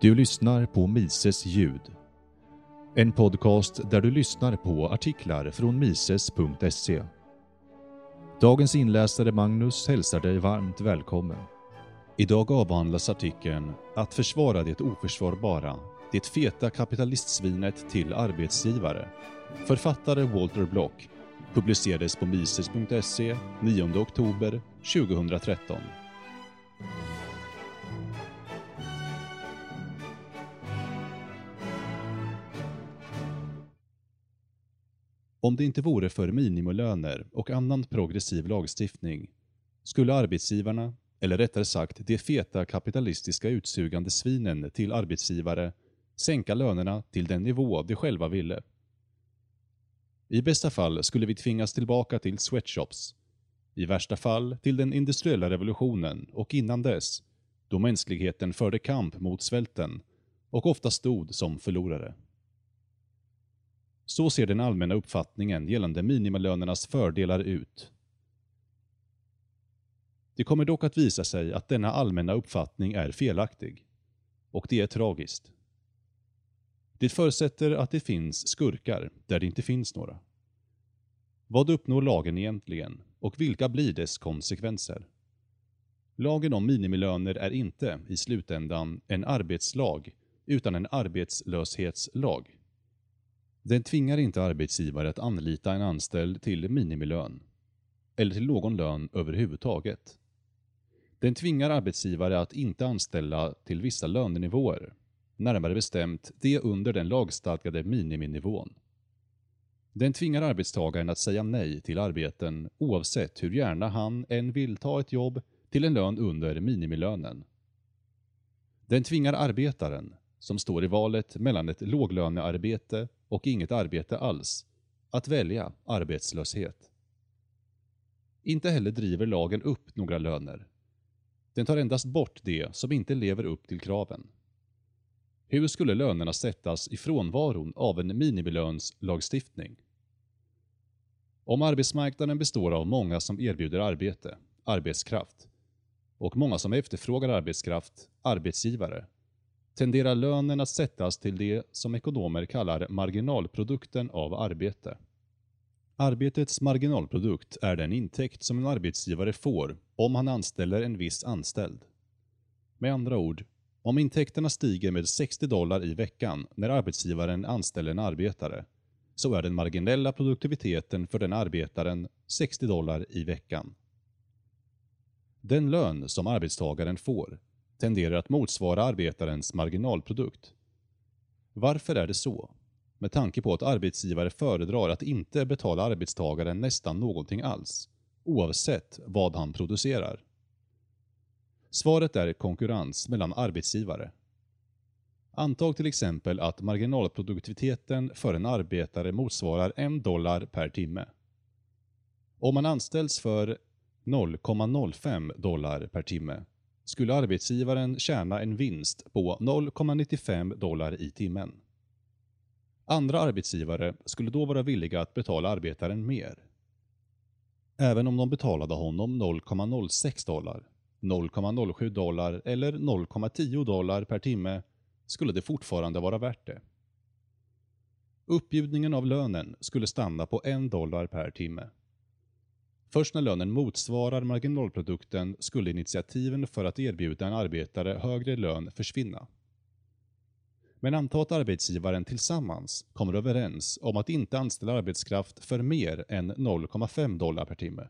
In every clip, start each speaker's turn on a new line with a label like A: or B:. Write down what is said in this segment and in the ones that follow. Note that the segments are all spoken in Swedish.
A: Du lyssnar på Mises ljud. En podcast där du lyssnar på artiklar från mises.se. Dagens inläsare Magnus hälsar dig varmt välkommen. Idag avhandlas artikeln “Att försvara det oförsvarbara, det feta kapitalistsvinet till arbetsgivare”. Författare Walter Block publicerades på mises.se 9 oktober 2013. Om det inte vore för minimilöner och annan progressiv lagstiftning skulle arbetsgivarna, eller rättare sagt de feta kapitalistiska utsugande svinen till arbetsgivare, sänka lönerna till den nivå de själva ville. I bästa fall skulle vi tvingas tillbaka till sweatshops. I värsta fall till den industriella revolutionen och innan dess, då mänskligheten förde kamp mot svälten och ofta stod som förlorare. Så ser den allmänna uppfattningen gällande minimilönernas fördelar ut. Det kommer dock att visa sig att denna allmänna uppfattning är felaktig. Och det är tragiskt. Det förutsätter att det finns skurkar där det inte finns några. Vad uppnår lagen egentligen och vilka blir dess konsekvenser? Lagen om minimilöner är inte, i slutändan, en arbetslag utan en arbetslöshetslag. Den tvingar inte arbetsgivare att anlita en anställd till minimilön. Eller till någon lön överhuvudtaget. Den tvingar arbetsgivare att inte anställa till vissa lönenivåer, närmare bestämt det under den lagstadgade miniminivån. Den tvingar arbetstagaren att säga nej till arbeten oavsett hur gärna han än vill ta ett jobb till en lön under minimilönen. Den tvingar arbetaren, som står i valet mellan ett låglönearbete och inget arbete alls, att välja arbetslöshet. Inte heller driver lagen upp några löner. Den tar endast bort det som inte lever upp till kraven. Hur skulle lönerna sättas i frånvaron av en minimilönslagstiftning? Om arbetsmarknaden består av många som erbjuder arbete, arbetskraft, och många som efterfrågar arbetskraft, arbetsgivare, tenderar lönen att sättas till det som ekonomer kallar marginalprodukten av arbete. Arbetets marginalprodukt är den intäkt som en arbetsgivare får om han anställer en viss anställd. Med andra ord, om intäkterna stiger med 60 dollar i veckan när arbetsgivaren anställer en arbetare, så är den marginella produktiviteten för den arbetaren 60 dollar i veckan. Den lön som arbetstagaren får tenderar att motsvara arbetarens marginalprodukt. Varför är det så? Med tanke på att arbetsgivare föredrar att inte betala arbetstagaren nästan någonting alls, oavsett vad han producerar. Svaret är konkurrens mellan arbetsgivare. Antag till exempel att marginalproduktiviteten för en arbetare motsvarar 1 dollar per timme. Om man anställs för 0,05 dollar per timme skulle arbetsgivaren tjäna en vinst på 0,95 dollar i timmen. Andra arbetsgivare skulle då vara villiga att betala arbetaren mer. Även om de betalade honom 0,06 dollar, 0,07 dollar eller 0,10 dollar per timme skulle det fortfarande vara värt det. Uppbjudningen av lönen skulle stanna på 1 dollar per timme. Först när lönen motsvarar marginalprodukten skulle initiativen för att erbjuda en arbetare högre lön försvinna. Men anta att arbetsgivaren tillsammans kommer överens om att inte anställa arbetskraft för mer än 0,5 dollar per timme.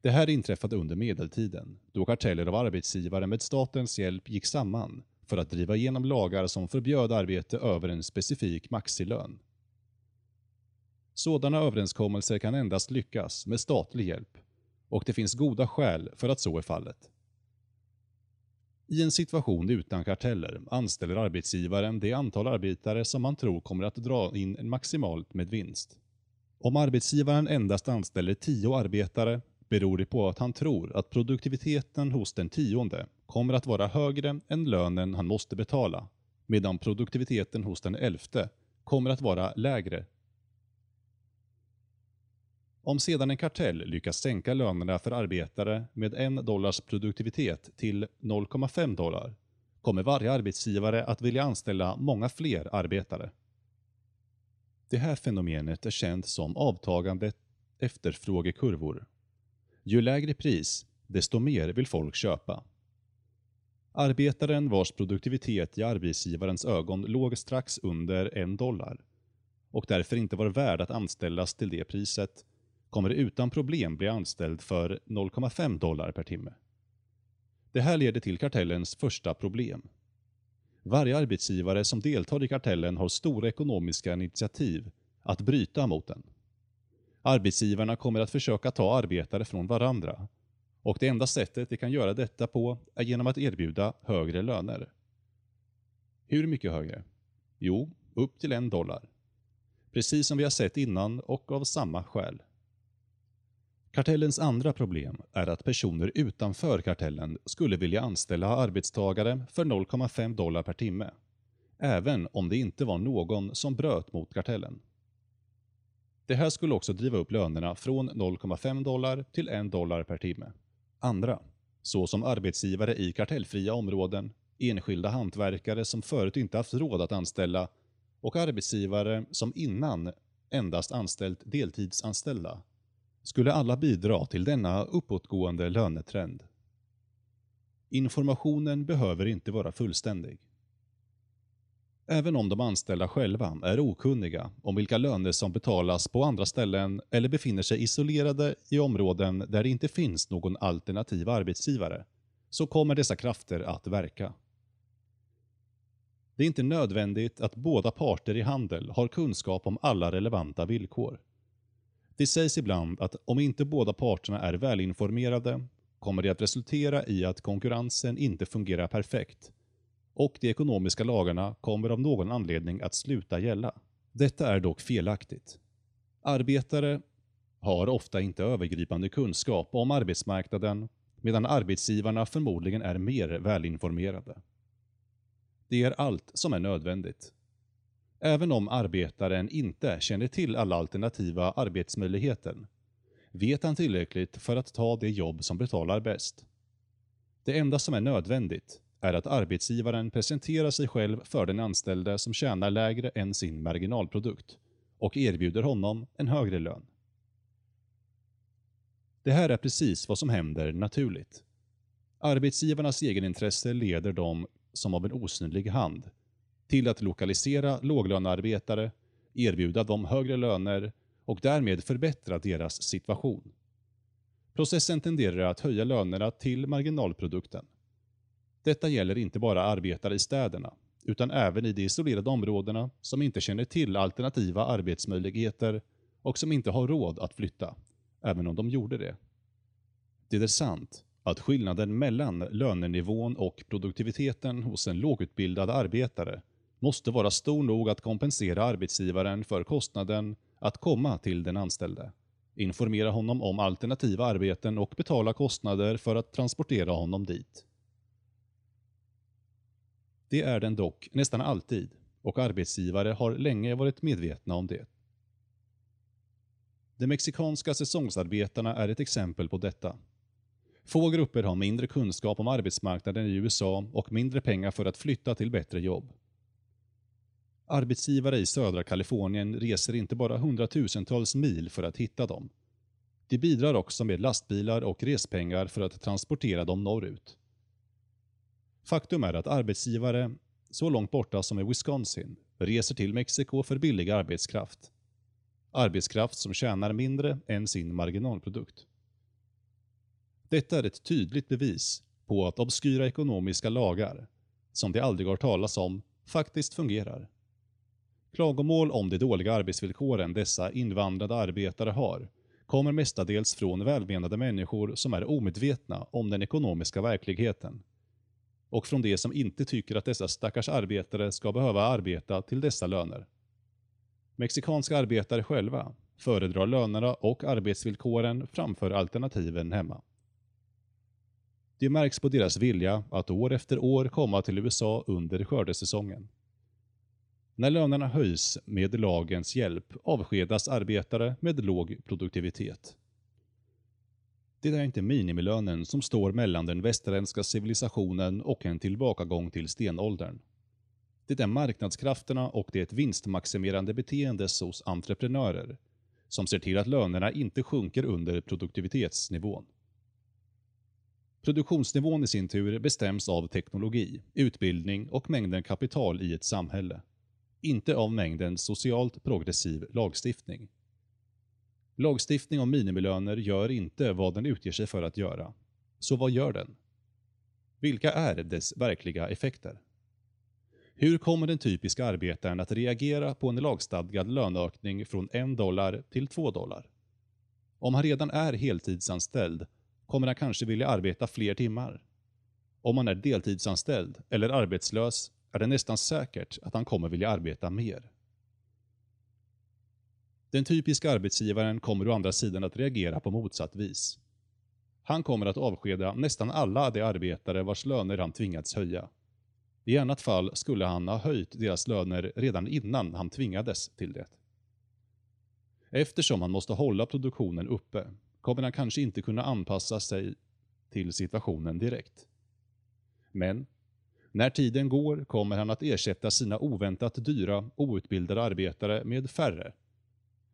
A: Det här inträffade under medeltiden, då karteller av arbetsgivare med statens hjälp gick samman för att driva igenom lagar som förbjöd arbete över en specifik maxilön. Sådana överenskommelser kan endast lyckas med statlig hjälp och det finns goda skäl för att så är fallet. I en situation utan karteller anställer arbetsgivaren det antal arbetare som man tror kommer att dra in maximalt med vinst. Om arbetsgivaren endast anställer tio arbetare beror det på att han tror att produktiviteten hos den tionde kommer att vara högre än lönen han måste betala, medan produktiviteten hos den elfte kommer att vara lägre om sedan en kartell lyckas sänka lönerna för arbetare med en dollars produktivitet till 0,5 dollar kommer varje arbetsgivare att vilja anställa många fler arbetare. Det här fenomenet är känt som avtagande efterfrågekurvor. Ju lägre pris, desto mer vill folk köpa. Arbetaren vars produktivitet i arbetsgivarens ögon låg strax under en dollar och därför inte var värd att anställas till det priset kommer utan problem bli anställd för 0,5 dollar per timme. Det här leder till kartellens första problem. Varje arbetsgivare som deltar i kartellen har stora ekonomiska initiativ att bryta mot den. Arbetsgivarna kommer att försöka ta arbetare från varandra och det enda sättet de kan göra detta på är genom att erbjuda högre löner. Hur mycket högre? Jo, upp till en dollar. Precis som vi har sett innan och av samma skäl. Kartellens andra problem är att personer utanför kartellen skulle vilja anställa arbetstagare för 0,5 dollar per timme, även om det inte var någon som bröt mot kartellen. Det här skulle också driva upp lönerna från 0,5 dollar till 1 dollar per timme. Andra, såsom arbetsgivare i kartellfria områden, enskilda hantverkare som förut inte haft råd att anställa och arbetsgivare som innan endast anställt deltidsanställda, skulle alla bidra till denna uppåtgående lönetrend. Informationen behöver inte vara fullständig. Även om de anställda själva är okunniga om vilka löner som betalas på andra ställen eller befinner sig isolerade i områden där det inte finns någon alternativ arbetsgivare, så kommer dessa krafter att verka. Det är inte nödvändigt att båda parter i handel har kunskap om alla relevanta villkor. Det sägs ibland att om inte båda parterna är välinformerade kommer det att resultera i att konkurrensen inte fungerar perfekt och de ekonomiska lagarna kommer av någon anledning att sluta gälla. Detta är dock felaktigt. Arbetare har ofta inte övergripande kunskap om arbetsmarknaden medan arbetsgivarna förmodligen är mer välinformerade. Det är allt som är nödvändigt. Även om arbetaren inte känner till alla alternativa arbetsmöjligheter vet han tillräckligt för att ta det jobb som betalar bäst. Det enda som är nödvändigt är att arbetsgivaren presenterar sig själv för den anställde som tjänar lägre än sin marginalprodukt och erbjuder honom en högre lön. Det här är precis vad som händer naturligt. Arbetsgivarnas egenintresse leder dem som av en osynlig hand till att lokalisera låglönearbetare, erbjuda dem högre löner och därmed förbättra deras situation. Processen tenderar att höja lönerna till marginalprodukten. Detta gäller inte bara arbetare i städerna, utan även i de isolerade områdena som inte känner till alternativa arbetsmöjligheter och som inte har råd att flytta, även om de gjorde det. Det är sant att skillnaden mellan lönenivån och produktiviteten hos en lågutbildad arbetare måste vara stor nog att kompensera arbetsgivaren för kostnaden att komma till den anställde, informera honom om alternativa arbeten och betala kostnader för att transportera honom dit. Det är den dock nästan alltid och arbetsgivare har länge varit medvetna om det. De mexikanska säsongsarbetarna är ett exempel på detta. Få grupper har mindre kunskap om arbetsmarknaden i USA och mindre pengar för att flytta till bättre jobb. Arbetsgivare i södra Kalifornien reser inte bara hundratusentals mil för att hitta dem. De bidrar också med lastbilar och respengar för att transportera dem norrut. Faktum är att arbetsgivare, så långt borta som i Wisconsin, reser till Mexiko för billig arbetskraft. Arbetskraft som tjänar mindre än sin marginalprodukt. Detta är ett tydligt bevis på att obskyra ekonomiska lagar, som det aldrig har talas om, faktiskt fungerar. Klagomål om de dåliga arbetsvillkoren dessa invandrade arbetare har kommer mestadels från välmenande människor som är omedvetna om den ekonomiska verkligheten och från de som inte tycker att dessa stackars arbetare ska behöva arbeta till dessa löner. Mexikanska arbetare själva föredrar lönerna och arbetsvillkoren framför alternativen hemma. Det märks på deras vilja att år efter år komma till USA under skördesäsongen. När lönerna höjs med lagens hjälp avskedas arbetare med låg produktivitet. Det är inte minimilönen som står mellan den västerländska civilisationen och en tillbakagång till stenåldern. Det är marknadskrafterna och det vinstmaximerande beteendet hos entreprenörer som ser till att lönerna inte sjunker under produktivitetsnivån. Produktionsnivån i sin tur bestäms av teknologi, utbildning och mängden kapital i ett samhälle. Inte av mängden socialt progressiv lagstiftning. Lagstiftning om minimilöner gör inte vad den utger sig för att göra. Så vad gör den? Vilka är dess verkliga effekter? Hur kommer den typiska arbetaren att reagera på en lagstadgad löneökning från en dollar till två dollar? Om han redan är heltidsanställd kommer han kanske vilja arbeta fler timmar. Om han är deltidsanställd eller arbetslös är det nästan säkert att han kommer vilja arbeta mer. Den typiska arbetsgivaren kommer å andra sidan att reagera på motsatt vis. Han kommer att avskeda nästan alla de arbetare vars löner han tvingats höja. I annat fall skulle han ha höjt deras löner redan innan han tvingades till det. Eftersom han måste hålla produktionen uppe kommer han kanske inte kunna anpassa sig till situationen direkt. Men när tiden går kommer han att ersätta sina oväntat dyra, outbildade arbetare med färre,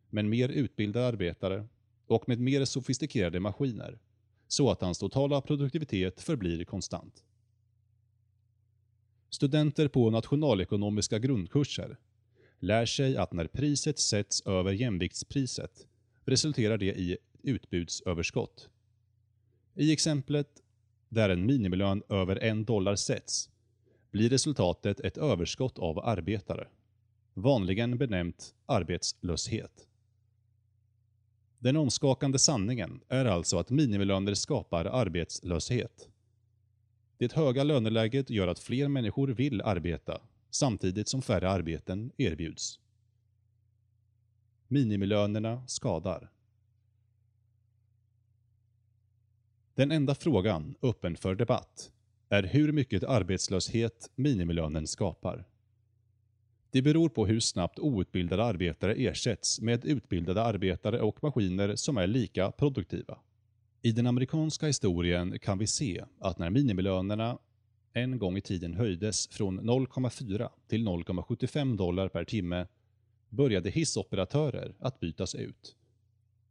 A: men mer utbildade arbetare och med mer sofistikerade maskiner, så att hans totala produktivitet förblir konstant. Studenter på nationalekonomiska grundkurser lär sig att när priset sätts över jämviktspriset resulterar det i utbudsöverskott. I exemplet där en minimilön över en dollar sätts blir resultatet ett överskott av arbetare, vanligen benämnt arbetslöshet. Den omskakande sanningen är alltså att minimilöner skapar arbetslöshet. Det höga löneläget gör att fler människor vill arbeta, samtidigt som färre arbeten erbjuds. Minimilönerna skadar. Den enda frågan öppen för debatt är hur mycket arbetslöshet minimilönen skapar. Det beror på hur snabbt outbildade arbetare ersätts med utbildade arbetare och maskiner som är lika produktiva. I den amerikanska historien kan vi se att när minimilönerna en gång i tiden höjdes från 0,4 till 0,75 dollar per timme började hissoperatörer att bytas ut.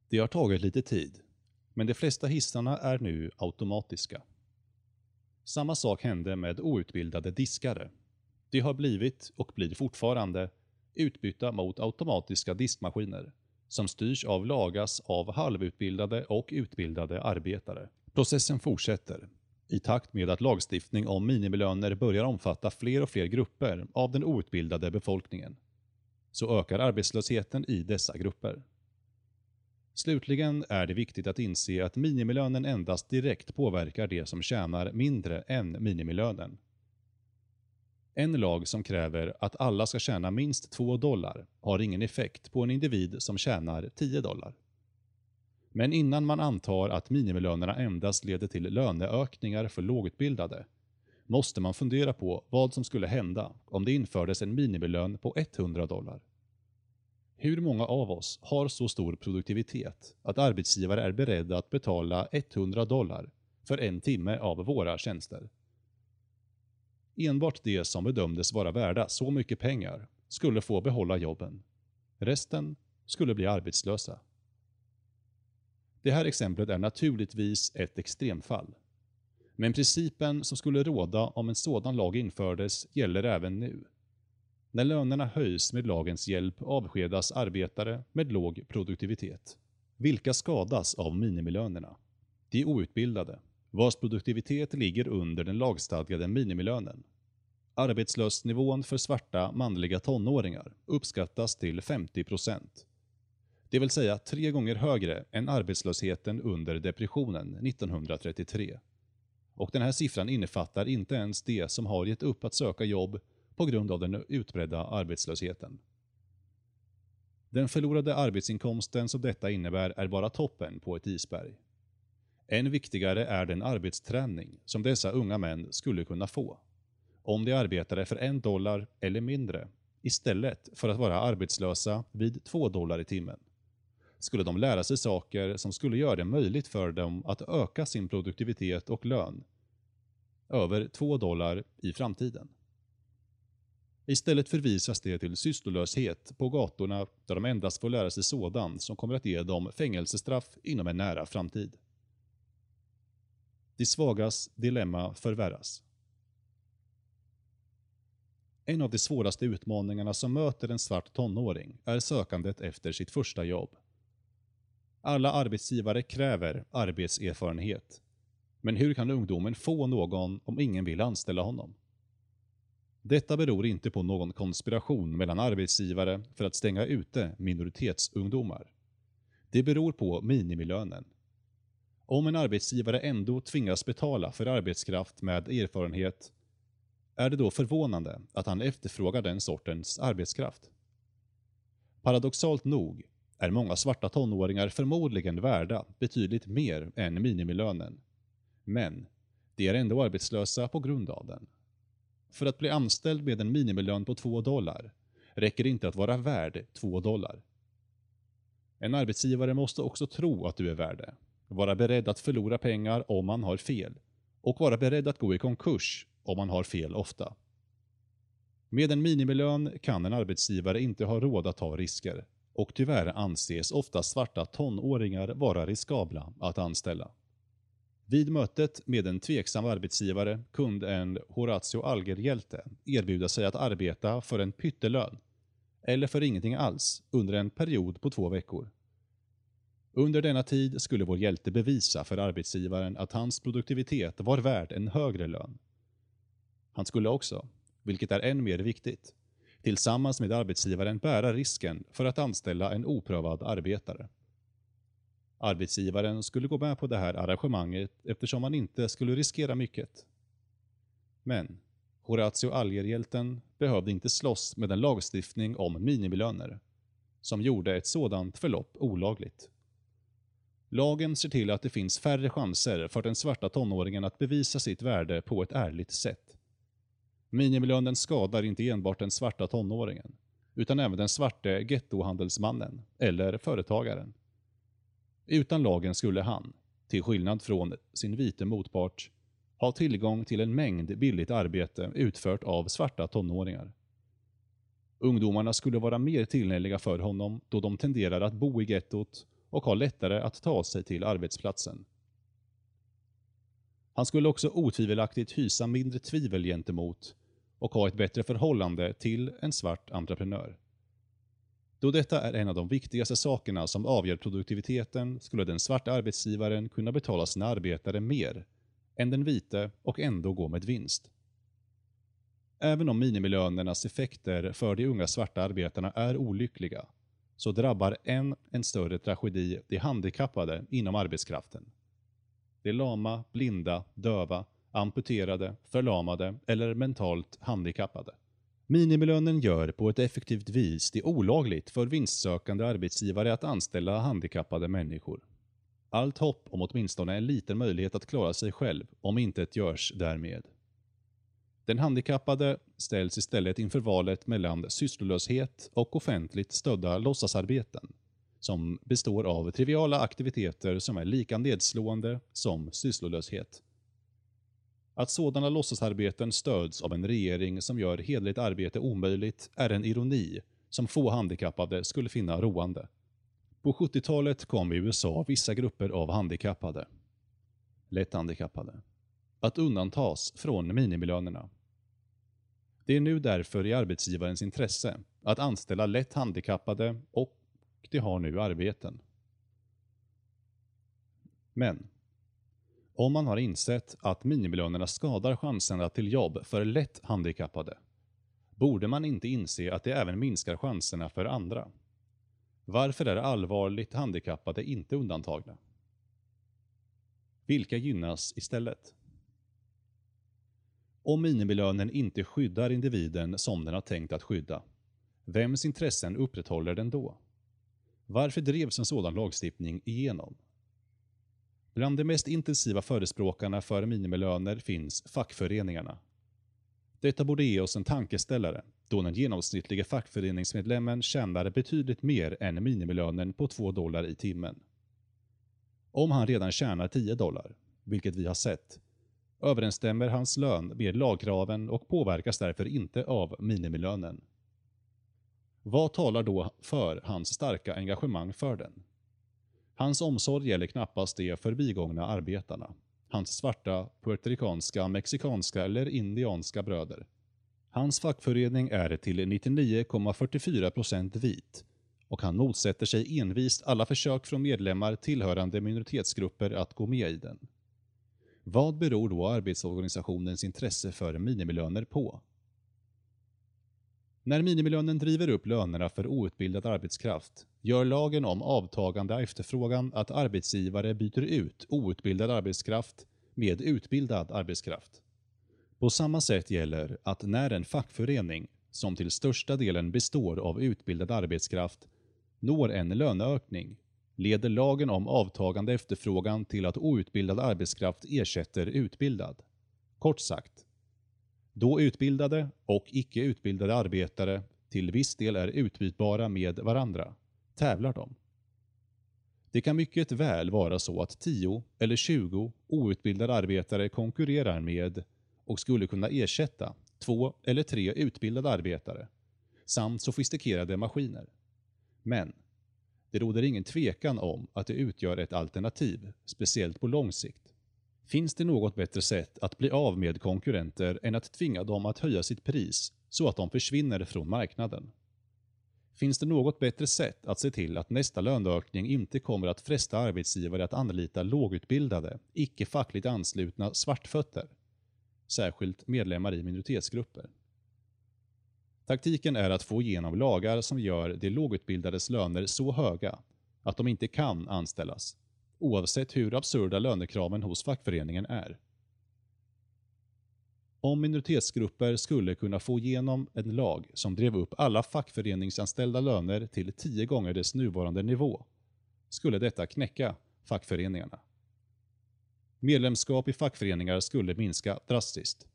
A: Det har tagit lite tid, men de flesta hissarna är nu automatiska. Samma sak hände med outbildade diskare. De har blivit, och blir fortfarande, utbytta mot automatiska diskmaskiner som styrs av lagas av halvutbildade och utbildade arbetare. Processen fortsätter i takt med att lagstiftning om minimilöner börjar omfatta fler och fler grupper av den outbildade befolkningen. Så ökar arbetslösheten i dessa grupper. Slutligen är det viktigt att inse att minimilönen endast direkt påverkar de som tjänar mindre än minimilönen. En lag som kräver att alla ska tjäna minst 2 dollar har ingen effekt på en individ som tjänar 10 dollar. Men innan man antar att minimilönerna endast leder till löneökningar för lågutbildade måste man fundera på vad som skulle hända om det infördes en minimilön på 100 dollar. Hur många av oss har så stor produktivitet att arbetsgivare är beredda att betala 100 dollar för en timme av våra tjänster? Enbart de som bedömdes vara värda så mycket pengar skulle få behålla jobben. Resten skulle bli arbetslösa. Det här exemplet är naturligtvis ett extremfall. Men principen som skulle råda om en sådan lag infördes gäller även nu. När lönerna höjs med lagens hjälp avskedas arbetare med låg produktivitet. Vilka skadas av minimilönerna? De outbildade, vars produktivitet ligger under den lagstadgade minimilönen. Arbetslöshetsnivån för svarta manliga tonåringar uppskattas till 50%. Det vill säga tre gånger högre än arbetslösheten under depressionen 1933. Och den här siffran innefattar inte ens de som har gett upp att söka jobb på grund av den utbredda arbetslösheten. Den förlorade arbetsinkomsten som detta innebär är bara toppen på ett isberg. Än viktigare är den arbetsträning som dessa unga män skulle kunna få. Om de arbetade för en dollar eller mindre istället för att vara arbetslösa vid två dollar i timmen. skulle de lära sig saker som skulle göra det möjligt för dem att öka sin produktivitet och lön över 2 dollar i framtiden. Istället förvisas de till sysslolöshet på gatorna där de endast får lära sig sådant som kommer att ge dem fängelsestraff inom en nära framtid. De svagas dilemma förvärras. En av de svåraste utmaningarna som möter en svart tonåring är sökandet efter sitt första jobb. Alla arbetsgivare kräver arbetserfarenhet. Men hur kan ungdomen få någon om ingen vill anställa honom? Detta beror inte på någon konspiration mellan arbetsgivare för att stänga ute minoritetsungdomar. Det beror på minimilönen. Om en arbetsgivare ändå tvingas betala för arbetskraft med erfarenhet är det då förvånande att han efterfrågar den sortens arbetskraft. Paradoxalt nog är många svarta tonåringar förmodligen värda betydligt mer än minimilönen. Men de är ändå arbetslösa på grund av den. För att bli anställd med en minimilön på 2 dollar räcker det inte att vara värd 2 dollar. En arbetsgivare måste också tro att du är värd det, vara beredd att förlora pengar om man har fel och vara beredd att gå i konkurs om man har fel ofta. Med en minimilön kan en arbetsgivare inte ha råd att ta risker och tyvärr anses ofta svarta tonåringar vara riskabla att anställa. Vid mötet med en tveksam arbetsgivare kunde en Horatio Alger-hjälte erbjuda sig att arbeta för en pyttelön, eller för ingenting alls, under en period på två veckor. Under denna tid skulle vår hjälte bevisa för arbetsgivaren att hans produktivitet var värd en högre lön. Han skulle också, vilket är än mer viktigt, tillsammans med arbetsgivaren bära risken för att anställa en oprövad arbetare. Arbetsgivaren skulle gå med på det här arrangemanget eftersom man inte skulle riskera mycket. Men Horatio Algerhjälten behövde inte slåss med en lagstiftning om minimilöner, som gjorde ett sådant förlopp olagligt. Lagen ser till att det finns färre chanser för den svarta tonåringen att bevisa sitt värde på ett ärligt sätt. Minimilönen skadar inte enbart den svarta tonåringen, utan även den svarte gettohandelsmannen eller företagaren. Utan lagen skulle han, till skillnad från sin vite motpart, ha tillgång till en mängd billigt arbete utfört av svarta tonåringar. Ungdomarna skulle vara mer tillgängliga för honom då de tenderar att bo i gettot och ha lättare att ta sig till arbetsplatsen. Han skulle också otvivelaktigt hysa mindre tvivel gentemot och ha ett bättre förhållande till en svart entreprenör. Då detta är en av de viktigaste sakerna som avgör produktiviteten skulle den svarta arbetsgivaren kunna betala sina arbetare mer än den vite och ändå gå med vinst. Även om minimilönernas effekter för de unga svarta arbetarna är olyckliga så drabbar än en större tragedi de handikappade inom arbetskraften. De lama, blinda, döva, amputerade, förlamade eller mentalt handikappade. Minimilönen gör på ett effektivt vis det olagligt för vinstsökande arbetsgivare att anställa handikappade människor. Allt hopp om åtminstone en liten möjlighet att klara sig själv om intet görs därmed. Den handikappade ställs istället inför valet mellan sysslolöshet och offentligt stödda låtsasarbeten, som består av triviala aktiviteter som är lika nedslående som sysslolöshet. Att sådana låtsasarbeten stöds av en regering som gör hederligt arbete omöjligt är en ironi som få handikappade skulle finna roande. På 70-talet kom i USA vissa grupper av handikappade, lätt handikappade, att undantas från minimilönerna. Det är nu därför i arbetsgivarens intresse att anställa lätt handikappade och de har nu arbeten. Men om man har insett att minimilönerna skadar chanserna till jobb för lätt handikappade, borde man inte inse att det även minskar chanserna för andra? Varför är allvarligt handikappade inte undantagna? Vilka gynnas istället? Om minimilönen inte skyddar individen som den har tänkt att skydda, vems intressen upprätthåller den då? Varför drevs en sådan lagstiftning igenom? Bland de mest intensiva förespråkarna för minimilöner finns fackföreningarna. Detta borde ge oss en tankeställare då den genomsnittliga fackföreningsmedlemmen tjänar betydligt mer än minimilönen på 2 dollar i timmen. Om han redan tjänar 10 dollar, vilket vi har sett, överensstämmer hans lön med lagkraven och påverkas därför inte av minimilönen. Vad talar då för hans starka engagemang för den? Hans omsorg gäller knappast de förbigångna arbetarna, hans svarta, puertoricanska, mexikanska eller indianska bröder. Hans fackförening är till 99,44% vit och han motsätter sig envist alla försök från medlemmar tillhörande minoritetsgrupper att gå med i den. Vad beror då arbetsorganisationens intresse för minimilöner på? När minimilönen driver upp lönerna för outbildad arbetskraft gör lagen om avtagande efterfrågan att arbetsgivare byter ut outbildad arbetskraft med utbildad arbetskraft. På samma sätt gäller att när en fackförening, som till största delen består av utbildad arbetskraft, når en löneökning leder lagen om avtagande efterfrågan till att outbildad arbetskraft ersätter utbildad. Kort sagt, då utbildade och icke utbildade arbetare till viss del är utbytbara med varandra, tävlar de. Det kan mycket väl vara så att 10 eller 20 outbildade arbetare konkurrerar med och skulle kunna ersätta två eller tre utbildade arbetare samt sofistikerade maskiner. Men det råder ingen tvekan om att det utgör ett alternativ, speciellt på lång sikt. Finns det något bättre sätt att bli av med konkurrenter än att tvinga dem att höja sitt pris så att de försvinner från marknaden? Finns det något bättre sätt att se till att nästa löneökning inte kommer att fresta arbetsgivare att anlita lågutbildade, icke fackligt anslutna svartfötter? Särskilt medlemmar i minoritetsgrupper. Taktiken är att få igenom lagar som gör de lågutbildades löner så höga att de inte kan anställas, oavsett hur absurda lönekraven hos fackföreningen är. Om minoritetsgrupper skulle kunna få igenom en lag som drev upp alla fackföreningsanställda löner till tio gånger dess nuvarande nivå, skulle detta knäcka fackföreningarna. Medlemskap i fackföreningar skulle minska drastiskt.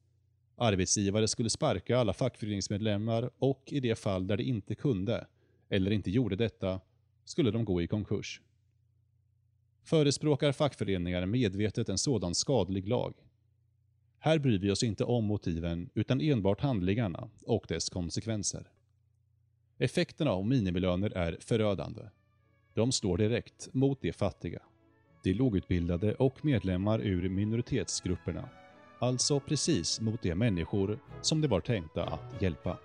A: Arbetsgivare skulle sparka alla fackföreningsmedlemmar och i de fall där de inte kunde, eller inte gjorde detta, skulle de gå i konkurs. Förespråkar fackföreningar medvetet en sådan skadlig lag? Här bryr vi oss inte om motiven utan enbart handlingarna och dess konsekvenser. Effekterna av minimilöner är förödande. De slår direkt mot de fattiga, de lågutbildade och medlemmar ur minoritetsgrupperna alltså precis mot de människor som de var tänkta att hjälpa.